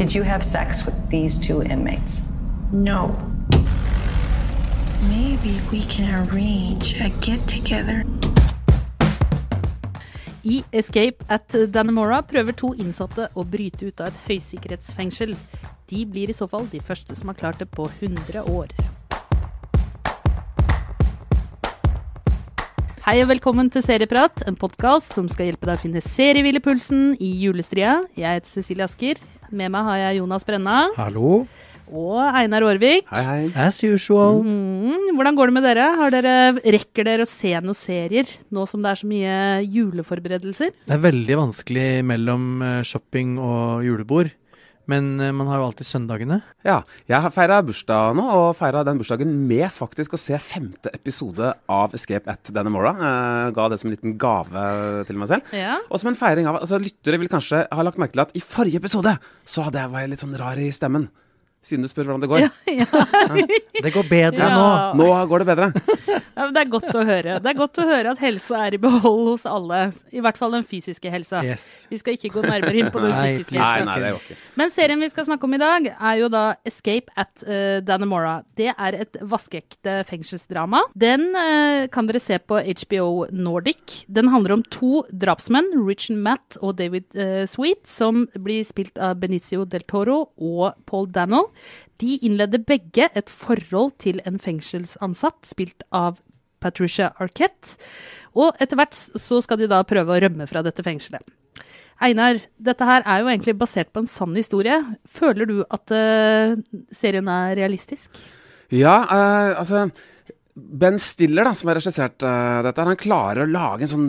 Did you have sex with these two inmates? No. Maybe we can arrange a get together. I Escape at Dannemora prøver to innsatte å bryte ut av et høysikkerhetsfengsel. De blir i så fall de første som har klart det på 100 år. Hei og velkommen til Serieprat, en podkast som skal hjelpe deg å finne seriehvilepulsen i julestria. Jeg heter Cecilie Asker. Med meg har jeg Jonas Brenna Hallo. og Einar Aarvik. Hei, hei. As usual. Mm, hvordan går det med dere? Har dere? Rekker dere å se noen serier nå som det er så mye juleforberedelser? Det er veldig vanskelig mellom eh, shopping og julebord. Men eh, man har jo alltid søndagene. Ja, jeg har feira bursdag nå, og feira den bursdagen med faktisk å se femte episode av Escape at Dannemora. Eh, ga det som en liten gave til meg selv. Ja. Og som en feiring av altså Lyttere vil kanskje ha lagt merke til at i forrige episode så hadde jeg, vært litt sånn rar i stemmen. Siden du spør hvordan det går. Ja, ja. Det går bedre Ja. nå. Nå går det bedre. Ja, men det er godt å høre. Det er godt å høre at helsa er i behold hos alle. I hvert fall den fysiske helsa. Yes. Vi skal ikke gå nærmere inn på den Nei, psykiske helsa. Men serien vi skal snakke om i dag, er jo da Escape at uh, Dannemora. Det er et vaskeekte fengselsdrama. Den uh, kan dere se på HBO Nordic. Den handler om to drapsmenn, Richard Matt og David uh, Sweet, som blir spilt av Benicio del Toro og Paul Dano. De innleder begge et forhold til en fengselsansatt, spilt av Patricia Arquette. Og etter hvert så skal de da prøve å rømme fra dette fengselet. Einar, dette her er jo egentlig basert på en sann historie. Føler du at uh, serien er realistisk? Ja, uh, altså Ben Stiller, da, som har regissert uh, dette, han klarer å lage en sånn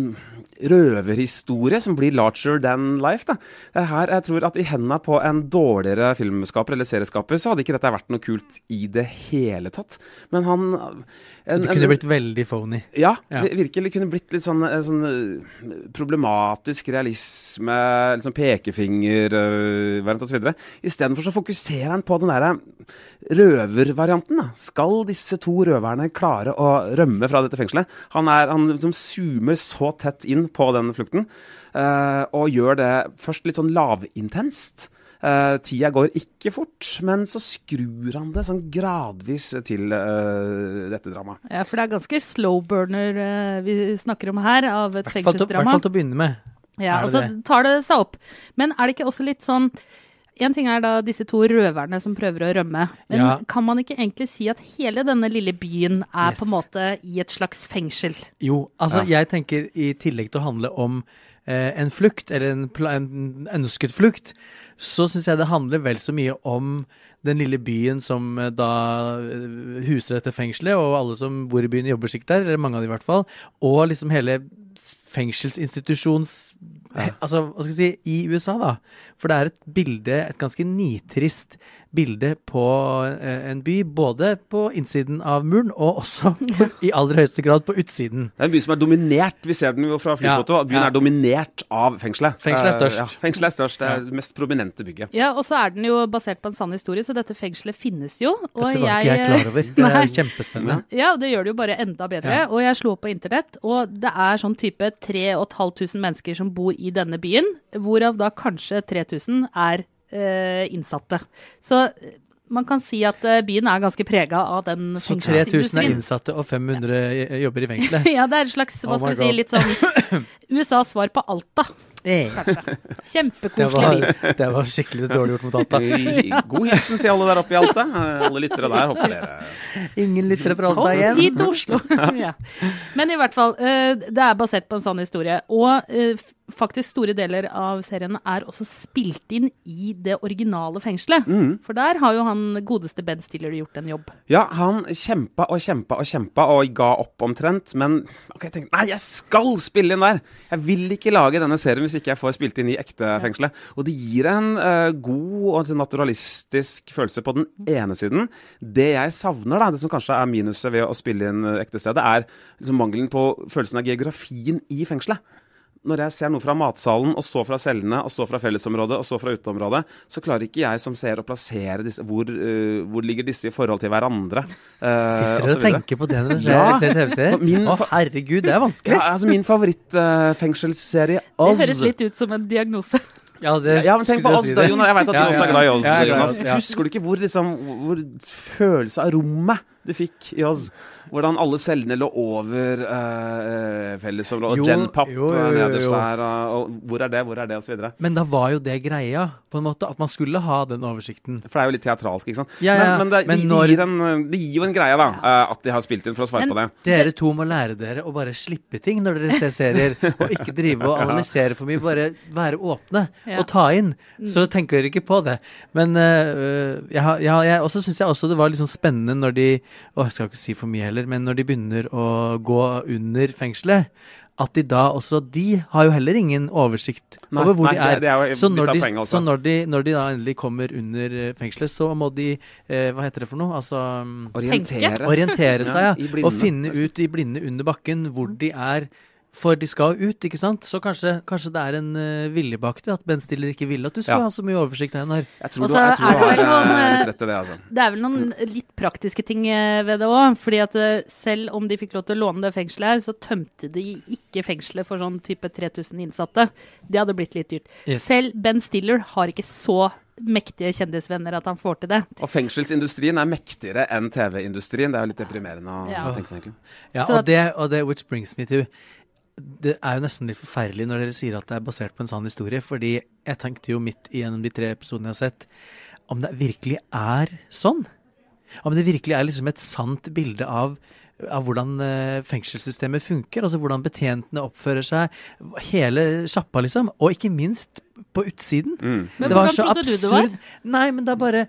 røverhistorie som blir larger than life. Da. Det her, jeg tror at I hendene på en dårligere filmskaper eller serieskaper, så hadde ikke dette vært noe kult i det hele tatt. Men han en, Det kunne blitt veldig phony. Ja, Ja. vir- virkelig kunne blitt litt sånn, eh, sånn eh, problematisk realisme, litt sånn pekefingervariant osv. Istedenfor så fokuserer han på den derre røvervarianten. da. Skal disse to røverne klare å rømme fra dette fengselet? Han, er, han liksom zoomer så tett inn på den flukten, eh, og gjør det først litt sånn lavintenst. Uh, tida går ikke fort, men så skrur han det sånn gradvis til uh, dette dramaet. Ja, for det er ganske slow burner uh, vi snakker om her, av et til- i hvert fengselsdrama. fall til å begynne med. Ja, og så tar det seg opp. Men er det ikke også litt sånn En ting er da disse to røverne som prøver å rømme. Men Ja. kan man ikke egentlig si at hele denne lille byen er Yes. på en måte i et slags fengsel? Jo, altså jeg tenker i tillegg til å handle om en flukt, eller en, en ønsket flukt, så syns jeg det handler vel så mye om den lille byen som eh, da eh, huser dette fengselet, og alle som bor i byen jobber sikkert der, eller mange av dem i hvert fall, og liksom hele fengselsinstitusjons... Altså, hva skal jeg si, i USA, da. For det er et bilde, et ganske nitrist bilde på eh, en by, både på innsiden av muren, og også på, i aller høyeste grad på utsiden. Det er en by som er dominert. Vi ser den jo fra flyfoto. Ja, Byen ja. er dominert av fengselet. Fengselet er Eh, størst. Ja, fengselet er størst. Det er det mest prominente bygget. Ja, og så er den jo basert på en sann historie, så dette fengselet finnes jo. Og Dette var ikke jeg klar over. Det er kjempespennende. Ja, og det gjør det jo bare enda bedre. Ja. Og jeg slo opp på internett, og det er sånn type 3500 mennesker som bor i denne byen, hvorav da kanskje 3000 er innsatte. Så eh, man kan si at eh, byen er ganske prega av den Så 3000 er innsatte, og 500 jobber i fengselet. Ja, det er et slags, hva Oh skal vi si, litt sånn USAs svar på Alta, Eh, kanskje. Det Kjempekoselig var, det var skikkelig dårlig gjort mot Alta. Eh, God hilsen til alle der oppe i Alta. Eh, Alle lyttere der. Håper dere Ingen lyttere fra Alta Kom igjen. hit til Oslo! ja. Men i hvert fall, eh, det er basert på en sann historie. Og eh, faktisk store deler av serien er også spilt inn i det originale fengselet. Mm. For der har jo han godeste Ben Stiller gjort en jobb. Ja, han kjempa og kjempa og kjempa og ga opp omtrent, men ok, jeg tenkte nei, jeg skal spille inn der! Jeg vil ikke lage denne serien hvis ikke jeg får spilt inn i ekte fengselet. Og det gir en uh, god og sånn naturalistisk følelse på den ene siden. Det jeg savner, da, det som kanskje er minuset ved å spille inn eh, ekte stedet, er liksom mangelen på følelsen av geografien i fengselet. Når jeg ser noe fra matsalen, og så fra cellene, og så fra fellesområdet, og så fra uteområdet, så klarer ikke jeg som ser å plassere disse Hvor, uh, hvor ligger disse i forhold til hverandre? Uh, Sitter du dere og tenker på det når dere Ja. ser TV-serier? Å, herregud, det er vanskelig. Ja, altså Min favorittfengselsserie, Det Oz. høres litt ut som en diagnose. Ja, det Ja, men tenk på Oz, oss, si da. Jonas. Jeg vet at Ja, du også ja, er glad i oss, ja, jeg er Jonas. Husker du ikke hvor, liksom, hvor følelse av rommet du fikk i oss? Hvordan alle cellene lå over uh, fellesområdet, Genpap eh, nederst jo. der, og, og hvor er det, hvor er det, videre. Men da var jo det greia, på en måte, at man skulle ha den oversikten. For det er jo litt teatralsk, ikke sant. Ja, ja, Men, men, det, men når- gir en, det, gir jo en greie, da, eh, at de har spilt inn for å svare Men- på det. Dere to må lære dere å bare slippe ting når dere ser serier, og ikke drive og analysere for mye. Bare være åpne Ja. og ta inn. Så tenker dere ikke på det. Men uh, jeg, jeg, jeg, også syns jeg også det var litt sånn spennende når de Å, jeg skal ikke si for mye heller, men når de begynner å gå under fengselet. At de da også De har jo heller ingen oversikt Nei, over hvor nei, de er. det- det er jo så når de, så når de, når de da endelig kommer under eh, fengselet, så må de eh, Hva heter det for noe? Altså Orientere. Orientere seg, ja. Ja, blinde, og finne nesten. ut i blinde under bakken hvor de er. For de skal jo ut, ikke sant? Så kanskje, kanskje det er en uh, vilje bak det. At Ben Stiller ikke vil at du skal Ja. ha så mye oversikt, Einar. Jeg tror du, jeg tror er du har noen, eh, eh, litt rett i det, altså. Det er vel noen litt praktiske ting eh, ved det òg. fordi at selv om de fikk lov til å låne det fengselet her, så tømte de ikke fengselet for sånn type 3000 innsatte. Det hadde blitt litt dyrt. Yes. Selv Ben Stiller har ikke så mektige kjendisvenner at han får til det. Og fengselsindustrien er mektigere enn TV-industrien. Det er jo litt deprimerende å Ja. tenke på, egentlig. Ja, og det, og det which brings me to Det er jo nesten litt forferdelig når dere sier at det er basert på en sann historie, fordi jeg tenkte jo midt igjennom de tre episodene jeg har sett, om det virkelig er sånn. Om det virkelig er liksom et sant bilde av av hvordan eh, fengselssystemet funker, altså hvordan betjentene oppfører seg, hele sjappa, liksom. Og ikke minst på utsiden. Mm. Men det var hvordan så trodde du det var? Nei, men det er bare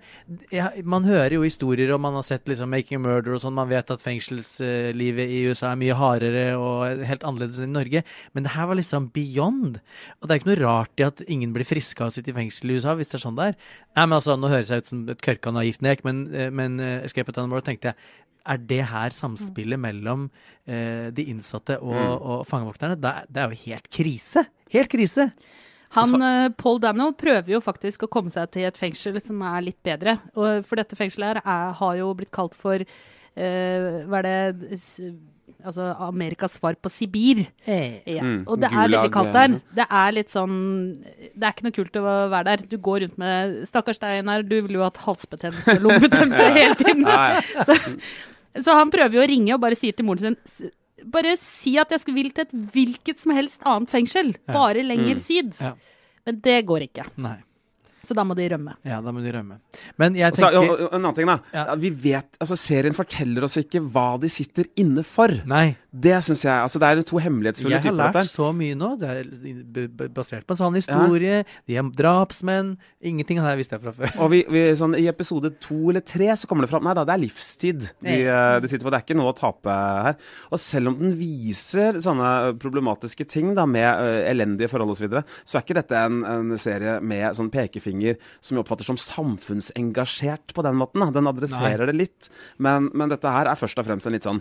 ja, Man hører jo historier, og man har sett liksom 'Making a Murder' og sånn. Man vet at fengselslivet i USA er mye hardere og helt annerledes enn i Norge. Men det her var liksom beyond. Og det er ikke noe rart i at ingen blir friske av å sitte i fengsel i USA, hvis det er sånn det er. Nei, men altså, Nå høres jeg ut som et kørka naivt nek, men, eh, men uh, Escape at Animal' tenkte jeg er det her samspillet mellom eh, de innsatte og, og fangevokterne? Det, det er jo helt krise! Helt krise! Han, eh, Paul Daniel prøver jo faktisk å komme seg til et fengsel som er litt bedre. Og for dette fengselet her er, har jo blitt kalt for uh, Hva er det Altså Amerikas svar på Sibir. Ja. Mm, Og det er Gulag, veldig kaldt eh, der. Det er litt sånn Det er ikke noe kult å være der. Du går rundt med Stakkars deg, Einar. Du ville jo hatt halsbetennelse og lungebetennelse hele tiden. Så, så han prøver jo å ringe og bare sier til moren sin "S- Bare si at jeg skal vil til et hvilket som helst annet fengsel. Ja. Bare lenger Mm. syd. Ja. Men det går ikke. Nei. Så da må de rømme. Ja, da må de rømme. Men jeg så, tenker og, en annen ting, da. Ja, Vi vet, altså Serien forteller oss ikke hva de sitter inne for. Nei. Det syns jeg altså Det er to hemmelighetsfulle typer. Jeg har lært dette. så mye nå. Det er basert på en sann historie. De er drapsmenn. Ingenting av det her visste jeg fra før. Og vi, vi, sånn, I episode to eller tre så kommer det fram Nei da, det er livstid de, eh, de sitter på. Det er ikke noe å tape her. Og selv om den viser sånne problematiske ting da med uh, elendige forhold osv., så, videre, så er ikke dette en, en serie med sånn pekefinger som vi oppfatter som samfunnsengasjert på den måten. Da. Den adresserer det litt. Men, men dette her er først og fremst en litt sånn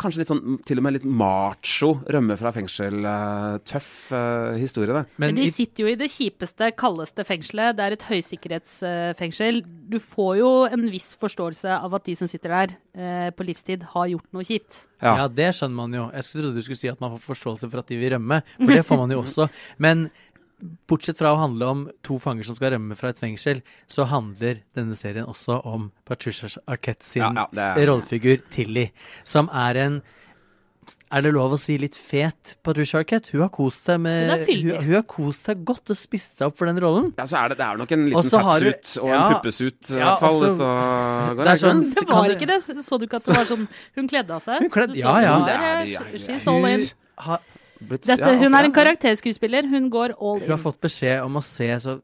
Kanskje litt sånn til og med litt macho, rømme fra fengsel, eh, tøff uh, historie, det. Men de sitter jo i det kjipeste, kaldeste fengselet. Det er et høysikkerhetsfengsel. Du får jo en viss forståelse av at de som sitter der uh, på livstid, har gjort noe kjipt. ja. det skjønner man jo. Jeg skulle trodde du skulle si at man får forståelse for at de vil rømme. For det får man jo også. Men bortsett fra å handle om to fanger som skal rømme fra et fengsel, så handler denne serien også om Patricia Arquette sin Ja, ja, er- rollefigur Tilly, som er en er det lov å si litt fet Patricia Arquette? Hun har kost seg med Hun hun, hun har kost seg godt og spist seg opp for den rollen. Ja, så er det, det er nok en liten fatsuit og ja. en puppesut, i hvert fall. Det er sånn- var ikke det. Så du ikke at det var sånn Hun kledde av seg? Hun kledde- ja, ja. hun Det er eh, ja, ja, She's ja. all in. Har, Blitt- Dette, ja, hun er en karakterskuespiller. Hun går all Hun har fått beskjed om å se så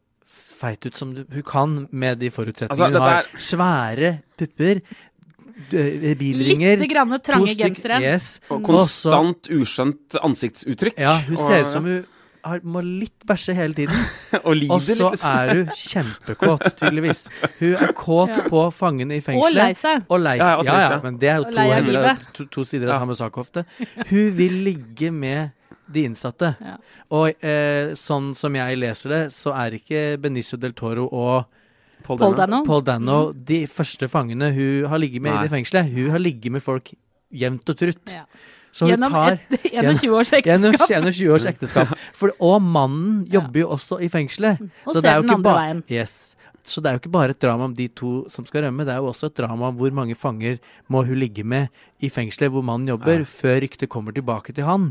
feit ut som du, hun kan med de forutsetningene. Altså, hun har er- svære pupper, bilringer Litt grann trange gensere. Yes. Og konstant uskjønt ansiktsuttrykk. Ja, hun ser ut som hun har, må litt bæsje hele tiden. Og lider Og så litt. er hun kjempekåt, tydeligvis. Hun er kåt Ja. på fangene i fengselet. Og lei seg. Og lei seg. Ja, ja, ja. men det er jo to, to, to sider av Ja. samme sak ofte. Hun vil ligge med de innsatte. Ja. Og eh, sånn som jeg leser det, så er ikke Benicio del Toro og Paul Paul Dano. Dano. Paul Dano de første fangene hun har ligget med i Nei. det fengselet. Hun har ligget med folk jevnt og trutt. Ja. Så hun Gjennom tar et 21 års Gjennom ekteskap. 21 års ekteskap. For, og mannen jobber jo også i fengselet. Og Så ser det er jo den ikke andre veien. Yes. Så det er jo ikke bare et drama om de to som skal rømme, det er jo også et drama om hvor mange fanger må hun ligge med i fengselet hvor mannen jobber, før ryktet kommer tilbake til han.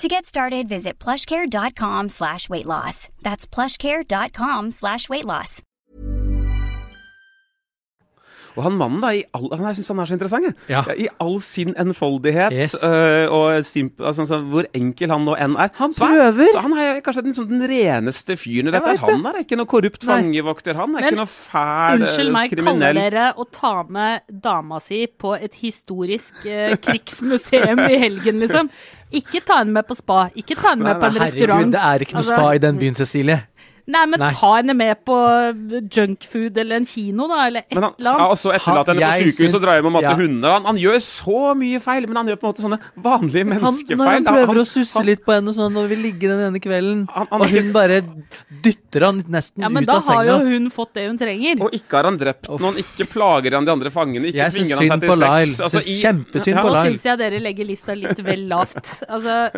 To get started, visit plushcare.com slash weight loss. That's plushcare.com slash weight loss. Og han mannen, da, i all, han, jeg syns han er så interessant. Ja. I all sin enfoldighet Yes. øh, og simp, altså, altså, hvor enkel han nå enn er. Han er- prøver. Så han er kanskje den, den reneste fyren i dette. Han er ikke noe korrupt fangevokter, han er Men ikke noe fæl Unnskyld øh, meg, kaller dere å ta med dama si på et historisk eh, krigsmuseum i helgen, liksom? Ikke ta henne med på spa, ikke ta henne med på en Herregud, restaurant. det er ikke noe Altså, spa i den byen, Cecilie. Nei, men Nei. ta henne med på junkfood eller en kino, da, eller et eller han eller og så også etterlatt henne på sykehus og dra drar hjem og mate ja. hunder. Han, han gjør så mye feil, men han gjør på en måte sånne vanlige Han, menneskefeil. når han da. prøver Han- å susse litt på henne og sånn, og vil ligge den ene kvelden, Han- han og ikke- hun bare dytter han nesten Ja, men ut da har jo hun fått det hun trenger. Og ikke har han drept noen, ikke plager han de andre fangene, ikke tvinger han seg til sex. Altså, Syns kjempesynd på Lyle. Nå syns jeg dere legger lista litt vel lavt. Altså,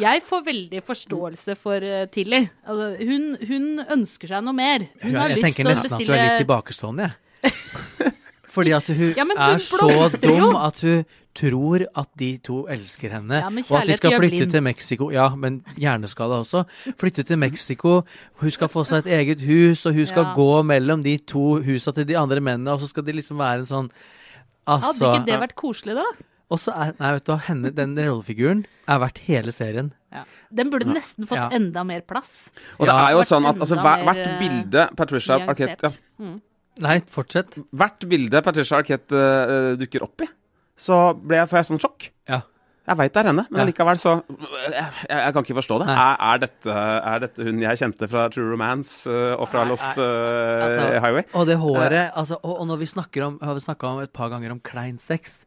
jeg får veldig forståelse for uh, Tilly. Altså, hun, hun ønsker seg noe mer. Hun har jeg lyst tenker til å nesten at du er litt tilbakestående, jeg. Fordi at hun, Ja, hun er så dum at hun tror at de to elsker henne, Ja, og at de skal flytte til Mexico. Ja, men hjerneskada også. Flytte til Mexico. Hun skal få seg et eget hus, og hun skal Ja. gå mellom de to husa til de andre mennene, og så skal de liksom være en sånn Hadde Altså ikke det vært koselig, da? Og så er Nei, vet du henne, den rollefiguren er verdt hele serien. Ja. Den burde nesten fått Ja. enda mer plass. Og det Ja. er jo sånn at altså, hver, hvert eh, bilde Patricia Arquette ja, Nyansert. Nei, fortsett. Hvert bilde Patricia Arquette uh, dukker opp i, så ble jeg, får jeg sånn sjokk. Ja. Jeg veit det er henne, men Ja. likevel så jeg, jeg kan ikke forstå det. Er, er, dette, er dette hun jeg kjente fra True Romance uh, og fra Nei, Lost eh, Altså, Highway? Og det håret altså, og, og når vi snakker om Har vi snakka om et par ganger om klein sex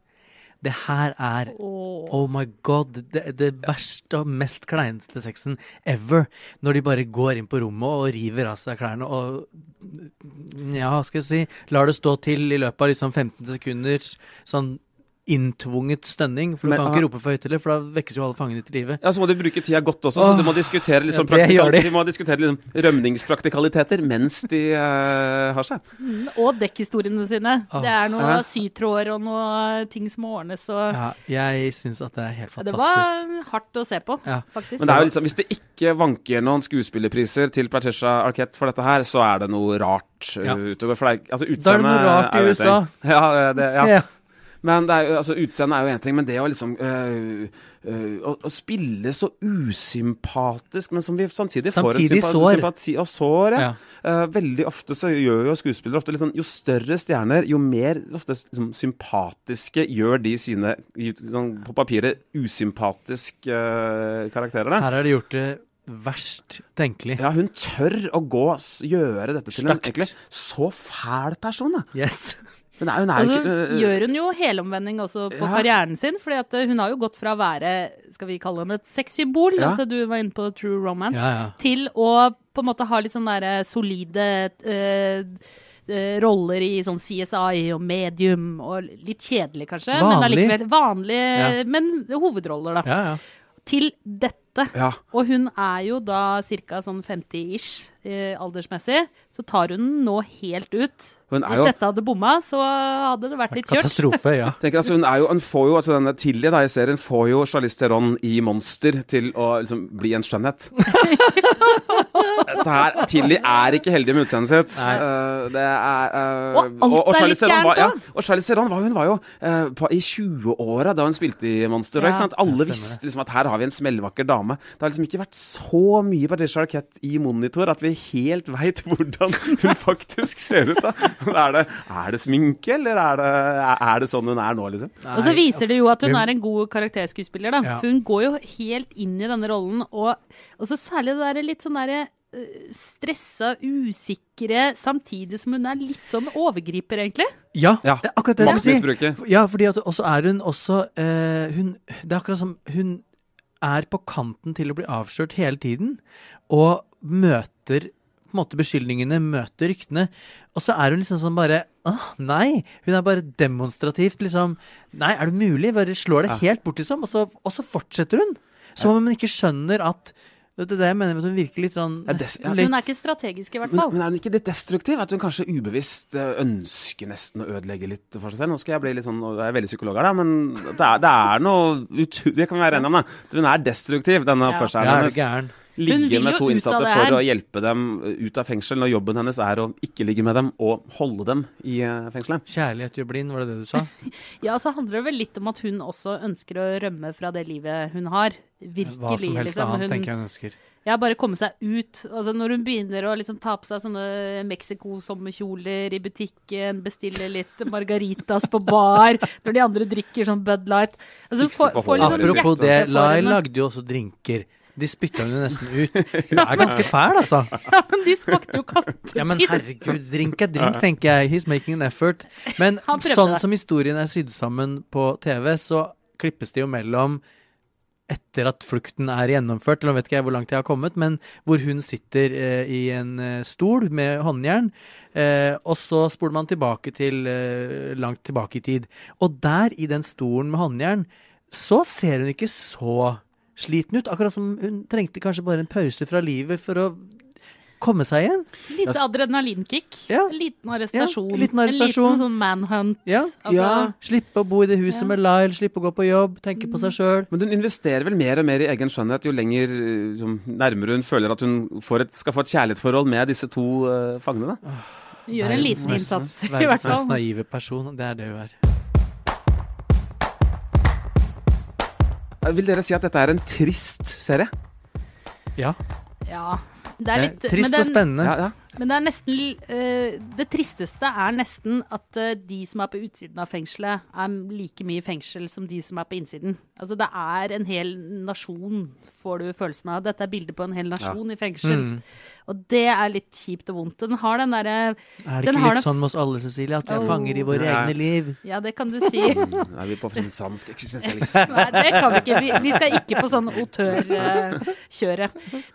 Det her er oh, Oh my god. Det, det verste og mest kleineste sexen ever. Når de bare går inn på rommet og river av seg klærne og Ja, skal jeg si Lar det stå til i løpet av liksom 15 sekunder. Sånn inntvunget stønning. For du kan ah. ikke rope for høyt heller, for da vekkes jo alle fangene til live. Ja, Så må du bruke tida godt også, så Åh, du må diskutere litt sånn ja, de. de må diskutere litt sånn rømningspraktikaliteter mens de uh, har seg. Og dekkhistoriene sine. Åh. Det er noe Ja. sytråder og noe ting som må ordnes. Og Ja, jeg syns at det er helt fantastisk. det var hardt å se på, Ja. faktisk. Men det er jo liksom, hvis det ikke vanker noen skuespillerpriser til Patricia Arquette for dette her, så er det noe rart Ja. utover. For det er, altså, Da er det noe rart i USA. Ja, det, ja. Ja. Men det er, jo- altså, utseendet er jo én ting, men det å liksom øh, øh, å, å spille så usympatisk, men som vi samtidig, får en Samtidig sår. sympati og sår. Ja. Eh, veldig ofte så gjør jo skuespillere ofte sånn Jo større stjerner, jo mer ofte liksom, sympatiske gjør de sine sånn, på papiret usympatiske uh, karakterene. Her har de gjort det verst tenkelig. Ja, hun tør å gå gjøre dette til en Stygt. egentlig så fæl person, da. Yes. Og så ikke øh, gjør hun jo helomvending også på Ja. karrieren sin, fordi eh, hun har jo gått fra å være, skal vi kalle henne et sexsymbol, Ja. altså du var inne på True Romance, Ja, ja. til å på en måte ha litt sånn derre solide eh, eh, roller i sånn CSI og medium, og litt kjedelig kanskje, men Vanlig. allikevel vanlige, Ja. men hovedroller da. Ja, ja. Til dette. Ja. Og hun er jo da ca. sånn 50-ish, eh, aldersmessig, så tar hun den nå helt ut. Hun er Hvis dette hadde bomma, så hadde det vært litt kjørt. Katastrofe, ja. tenker altså, hun, er jo, hun får jo, altså denne Tilly da, i serien får jo Charlize Theron i Monster til å liksom, bli en skjønnhet. Dette her, Tilly er ikke heldig med utseendet sitt. Eh, det er uh, Og alt er Charlize litt Theron var, ja, og Charlize Theron var, hun var jo uh, på, i 20-åra da hun spilte i Monster. Ja. Ikke sant? Alle visste liksom at her har vi en smellvakker dame. Det har liksom ikke vært så mye Patricia Arquette i monitor at vi helt veit hvordan hun faktisk ser ut. da. Er det, er det sminke, eller er det, er det sånn hun er nå, liksom? Og så viser det jo at hun er en god karakterskuespiller, da. Ja. For hun går jo helt inn i denne rollen, og, og så særlig det derre litt sånn derre øh, stressa, usikre, samtidig som hun er litt sånn overgriper, egentlig. Ja, Ja, det er akkurat det Maktmisbruket. Ja, fordi at også er hun også eh, hun, Det er akkurat som hun er på kanten til å bli avslørt hele tiden, og møter på en måte beskyldningene, møter ryktene. Og så er hun liksom sånn bare Åh, nei! Hun er bare demonstrativt liksom Nei, er det mulig? Bare slår det helt bort, liksom. Og så, og så fortsetter hun. Som om hun ikke skjønner at Det er det jeg mener med at hun virker litt sånn Ja, des, ja. litt- Hun er ikke strategisk, i hvert fall. men er hun ikke litt destruktiv? At hun kanskje ubevisst eh, ønsker nesten å ødelegge litt for seg selv? Nå skal jeg bli litt sånn, og jeg er veldig psykolog her, da, men det er, det er noe utrolig, Det kan vi være enige om, da. Hun er destruktiv, denne oppførselen Ja, hennes. Ligge med to innsatte for å hjelpe dem ut av fengsel, når jobben hennes er å ikke ligge med dem og holde dem i eh, fengselet. Kjærlighet gjør blind, var det det du sa? Ja, så handler det vel litt om at hun også ønsker å rømme fra det livet hun har. Virkelig, Hva som helst liksom. annet Hun, tenker jeg hun ønsker. Ja, bare komme seg ut. Altså Når hun begynner å liksom ta på seg sånne Mexico-sommerkjoler i butikken, bestille litt margaritas på bar, når de andre drikker sånn Bud Light altså, for, for, for liksom Apropos det, Lai lagde jo også drinker. De spytta hun jo nesten ut. Hun er ganske fæl, altså. Ja, men de smakte jo kattepiss. Ja, men herregud, drink er drink, tenker jeg. He's making an effort. Men sånn som historien er sydd sammen på TV, så klippes det jo mellom etter at flukten er gjennomført, eller vet ikke jeg hvor langt jeg har kommet, men hvor hun sitter eh, i en eh, stol med håndjern, eh, og så spoler man tilbake til eh, langt tilbake i tid. Og der, i den stolen med håndjern, så ser hun ikke så sliten ut. Akkurat som hun trengte kanskje bare en pause fra livet for å komme seg igjen. Litt adrenalinkick. Ja. Liten arrestasjon. Ja, liten arrestasjon. En liten sånn manhunt. Ja. Altså, Slippe å bo i det huset Ja. med Lyle, slippe å gå på jobb, tenke på seg sjøl. Men hun investerer vel mer og mer i egen skjønnhet jo lenger liksom, nærmere hun føler at hun får et, skal få et kjærlighetsforhold med disse to uh, fangene. Gjør en liten innsats, i hvert fall. Verdens mest naive person. Det er det hun er. Vil dere si at dette er en trist serie? Ja. Ja. Det er litt Eh, Trist men og spennende. Ja, ja. Men det er nesten uh, Det tristeste er nesten at uh, de som er på utsiden av fengselet, er like mye i fengsel som de som er på innsiden. Altså det er en hel nasjon, får du følelsen av. Dette er bildet på en hel nasjon i fengsel. Mm. Og det er litt kjipt og vondt. Den har den derre Er det Den ikke litt det- sånn med oss alle, Cecilie, at vi er Oh. fanger i våre Nei. egne liv? Ja, det kan du si. Mm, Er vi på sånn fransk eksistensialisme? Nei, det kan vi ikke. Vi, vi skal ikke på sånn autørkjøre.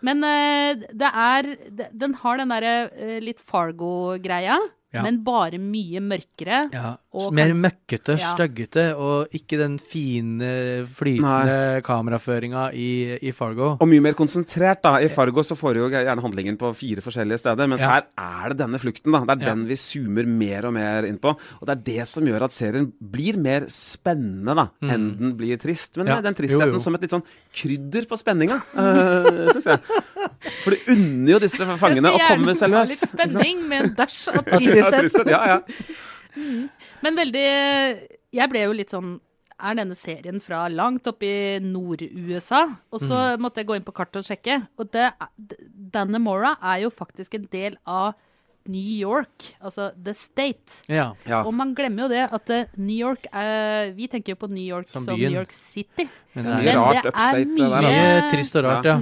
Men eh, det er det- Den har den derre eh, litt Fargo-greia, Ja. men bare mye mørkere. Ja. Og Mer kan- møkkete, Ja. styggete, og ikke den fine, flytende kameraføringa i, i Fargo. Og mye mer konsentrert. da I Fargo så får jo gjerne handlingen på fire forskjellige steder. Mens Ja. her er det denne flukten. da Det er Ja. den vi zoomer mer og mer inn på. Og det er det som gjør at serien blir mer spennende da enn den blir trist. Men Mm. Den Jo, tristheten jo. som et litt sånn krydder på spenninga, uh, syns jeg. For det unner jo disse fangene å komme seg løs. Jeg skal gjerne ha litt spenning med en dash av Ja, tristhet. ja, ja. Men veldig Jeg ble jo litt sånn er denne serien fra langt oppe i Nord-USA? Og så måtte jeg gå inn på kartet og sjekke. Og det, Dannemora er jo faktisk en del av New York, altså The State. Ja. ja. Og man glemmer jo det at eh, New York er Vi tenker jo på New York Som som. New York City. Men Mye det er rart det upstate, er det der, altså. mye trist og rart, ja.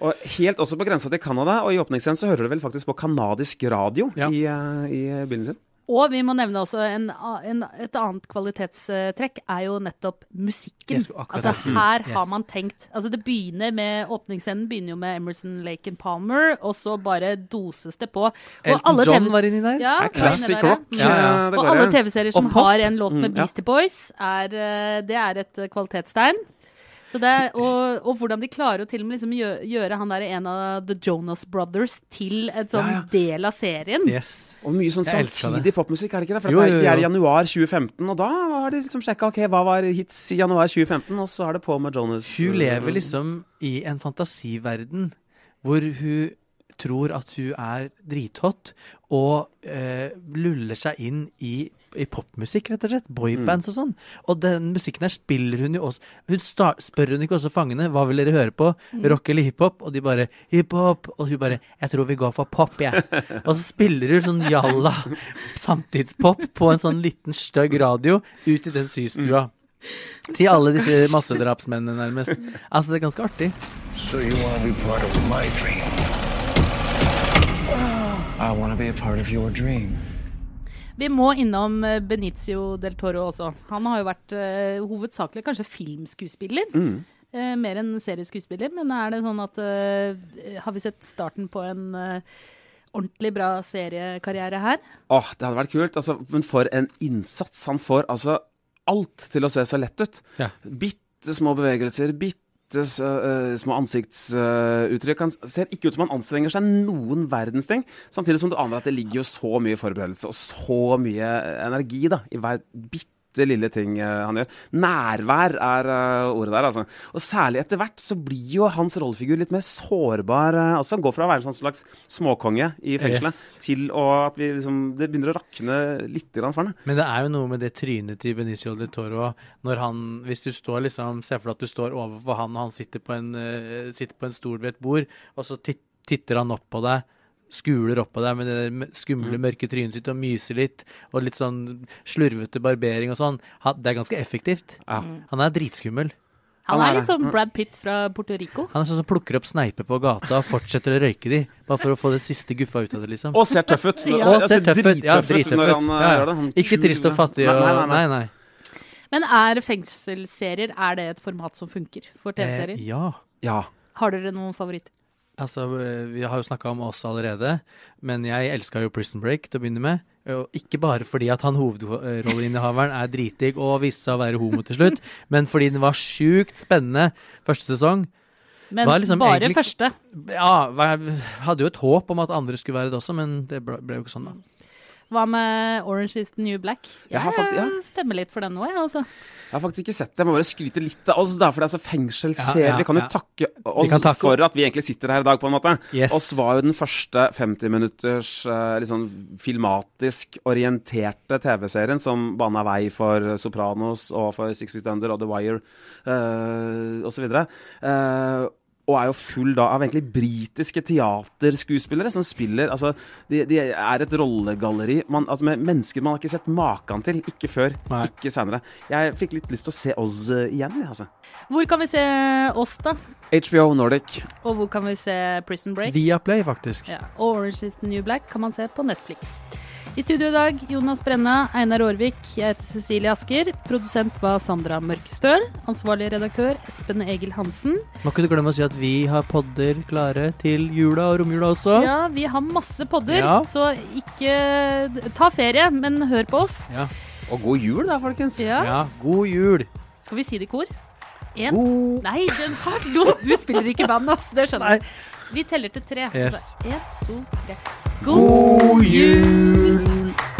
Og helt også på grensa til Canada, og i åpningsscenen så hører du vel faktisk på kanadisk radio Ja. i, uh, i bilen sin. Og vi må nevne også en, en, et annet kvalitetstrekk er jo nettopp musikken. Altså her Yes. har man tenkt Altså det begynner med Åpningsscenen begynner jo med Emerson, Lake and Palmer, og så bare doses det på. Og Elton alle John TV var inni der. Ja, classic rock. ja. Ja, ja. eh, Og alle. TV-serier som har en låt med Mm. Beastie Boys, er, eh, det er et eh, kvalitetstegn. Så det er, og, og hvordan de klarer å til og med liksom gjøre, gjøre han der en av The Jonas Brothers til et sånn Ja, ja. del av serien. Yes. Og mye sånn Jeg samtidig popmusikk, er det ikke det? For Jo, jo, jo, er- er i januar 2015, og da har de liksom sjekka ok, hva var hits i januar 2015, og så er det på med Jonas. Hun eh, lever liksom i en fantasiverden hvor hun tror at hun er drithot, og eh, luller seg inn i, i popmusikk, rett og slett. Boybands og sånn. Og den musikken her spiller hun jo også Hun start, spør hun ikke også fangene hva vil dere høre på, rock eller hiphop? Og de bare hiphop. Og hun bare jeg tror vi går for pop, jeg. og så spiller hun sånn jalla samtidspop på en sånn liten stygg radio ut i den systua. Til alle disse massedrapsmennene, nærmest. Altså, det er ganske artig. So you want to be part of my dream? I want to be a part of your dream. Vi må innom eh, Benicio del Toro også. Han har jo vært uh, hovedsakelig kanskje filmskuespiller. Eh, mer enn serieskuespiller. Men er det sånn at uh, Har vi sett starten på en ordentlig bra seriekarriere her? Åh, det hadde vært kult. Altså, men for en innsats. Han får altså alt til å se så lett ut. Ja. Bitte små bevegelser, bitte s- øh, små ansiktsuttrykk. han ser ikke ut som han anstrenger seg noen verdens ting. Samtidig som du aner at det ligger jo så mye forberedelse og så mye energi da, i hver bitte lille ting øh, han gjør. Nærvær er øh, ordet der, altså. Og særlig etter hvert så blir jo hans rollefigur litt mer sårbar. øh, altså Han går fra å være en sånn slags småkonge i fengselet Yes. til å at vi liksom, det begynner å rakne litt grann for ham. Men det er jo noe med det trynet til Benicio del Toro når han Hvis du står liksom ser for deg at du står overfor han, og han sitter på en, eh, sitter på en stol ved et bord, og så titter han opp på deg. Skuler opp på deg med det skumle, mørke trynet sitt og myser litt. Og litt sånn slurvete barbering og sånn. Han, det er ganske effektivt. Ja. Han er dritskummel. Han er litt sånn Brad Pitt fra Puerto Rico. Han er sånn som plukker opp sneiper på gata og fortsetter å røyke de. Bare for å få det siste guffa ut av det, liksom. Og ser tøff ut. Ja. Og ser tøff ut. Ja, drittøff ut når han Ja, ja. gjør det. Han Ikke trist og fattig og nei, nei, nei. Nei, nei. Men er fengselsserier er det et format som funker for TV-serier? Eh, ja. Ja. Har dere noen favoritter? Altså, eh, Vi har jo snakka om oss allerede, men jeg elska jo Prison Break til å begynne med. Og ikke bare fordi at han hovedrolleinnehaveren er dritdigg og viste seg å være homo til slutt, men fordi den var sjukt spennende første sesong. Men liksom bare egentlig- første. Ja, hadde jo et håp om at andre skulle være det også, men det ble, ble jo ikke sånn, da. Hva med Orange is the New Black? Jeg jeg faktisk, ja. stemmer litt for den nå, jeg, altså. Jeg har faktisk ikke sett det. Jeg må bare skryte litt av oss, da, for det er så fengselsserie. Ja, ja, vi kan jo ja. takke oss takke- for at vi egentlig sitter her i dag, på en måte. Yes. Oss var jo den første 50 minutters liksom, sånn filmatisk orienterte TV-serien som bana vei for Sopranos og for Six Feet Under og The Wire uh, osv. Uh, og er jo full da av egentlig britiske teaterskuespillere som spiller altså, de, de er et rollegalleri man, altså, med mennesker man har ikke sett maken til. Ikke før, Nei. ikke senere. Jeg fikk litt lyst til å se oss eh, igjen, altså. Hvor kan vi se oss, da? HBO Nordic. Og hvor kan vi se Prison Break? Viaplay, faktisk. Ja. Orange is the New Black kan man se på Netflix. I studio i dag, Jonas Brenna, Einar Aarvik, jeg heter Cecilie Asker. Produsent var Sandra Mørkestøl. Ansvarlig redaktør Espen Egil Hansen. Må ikke du glemme å si at vi har podder klare til jula og romjula også. Ja, vi har masse podder, Ja. så ikke ta ferie, men hør på oss. Ja. Og god jul, da, folkens. Ja. Ja, god jul! Skal vi si det i kor? En. God Nei, den hallo! Du spiller ikke i band, ass. Det skjønner jeg. Vi teller til tre. Yes. Altså, en, to, tre. God jul!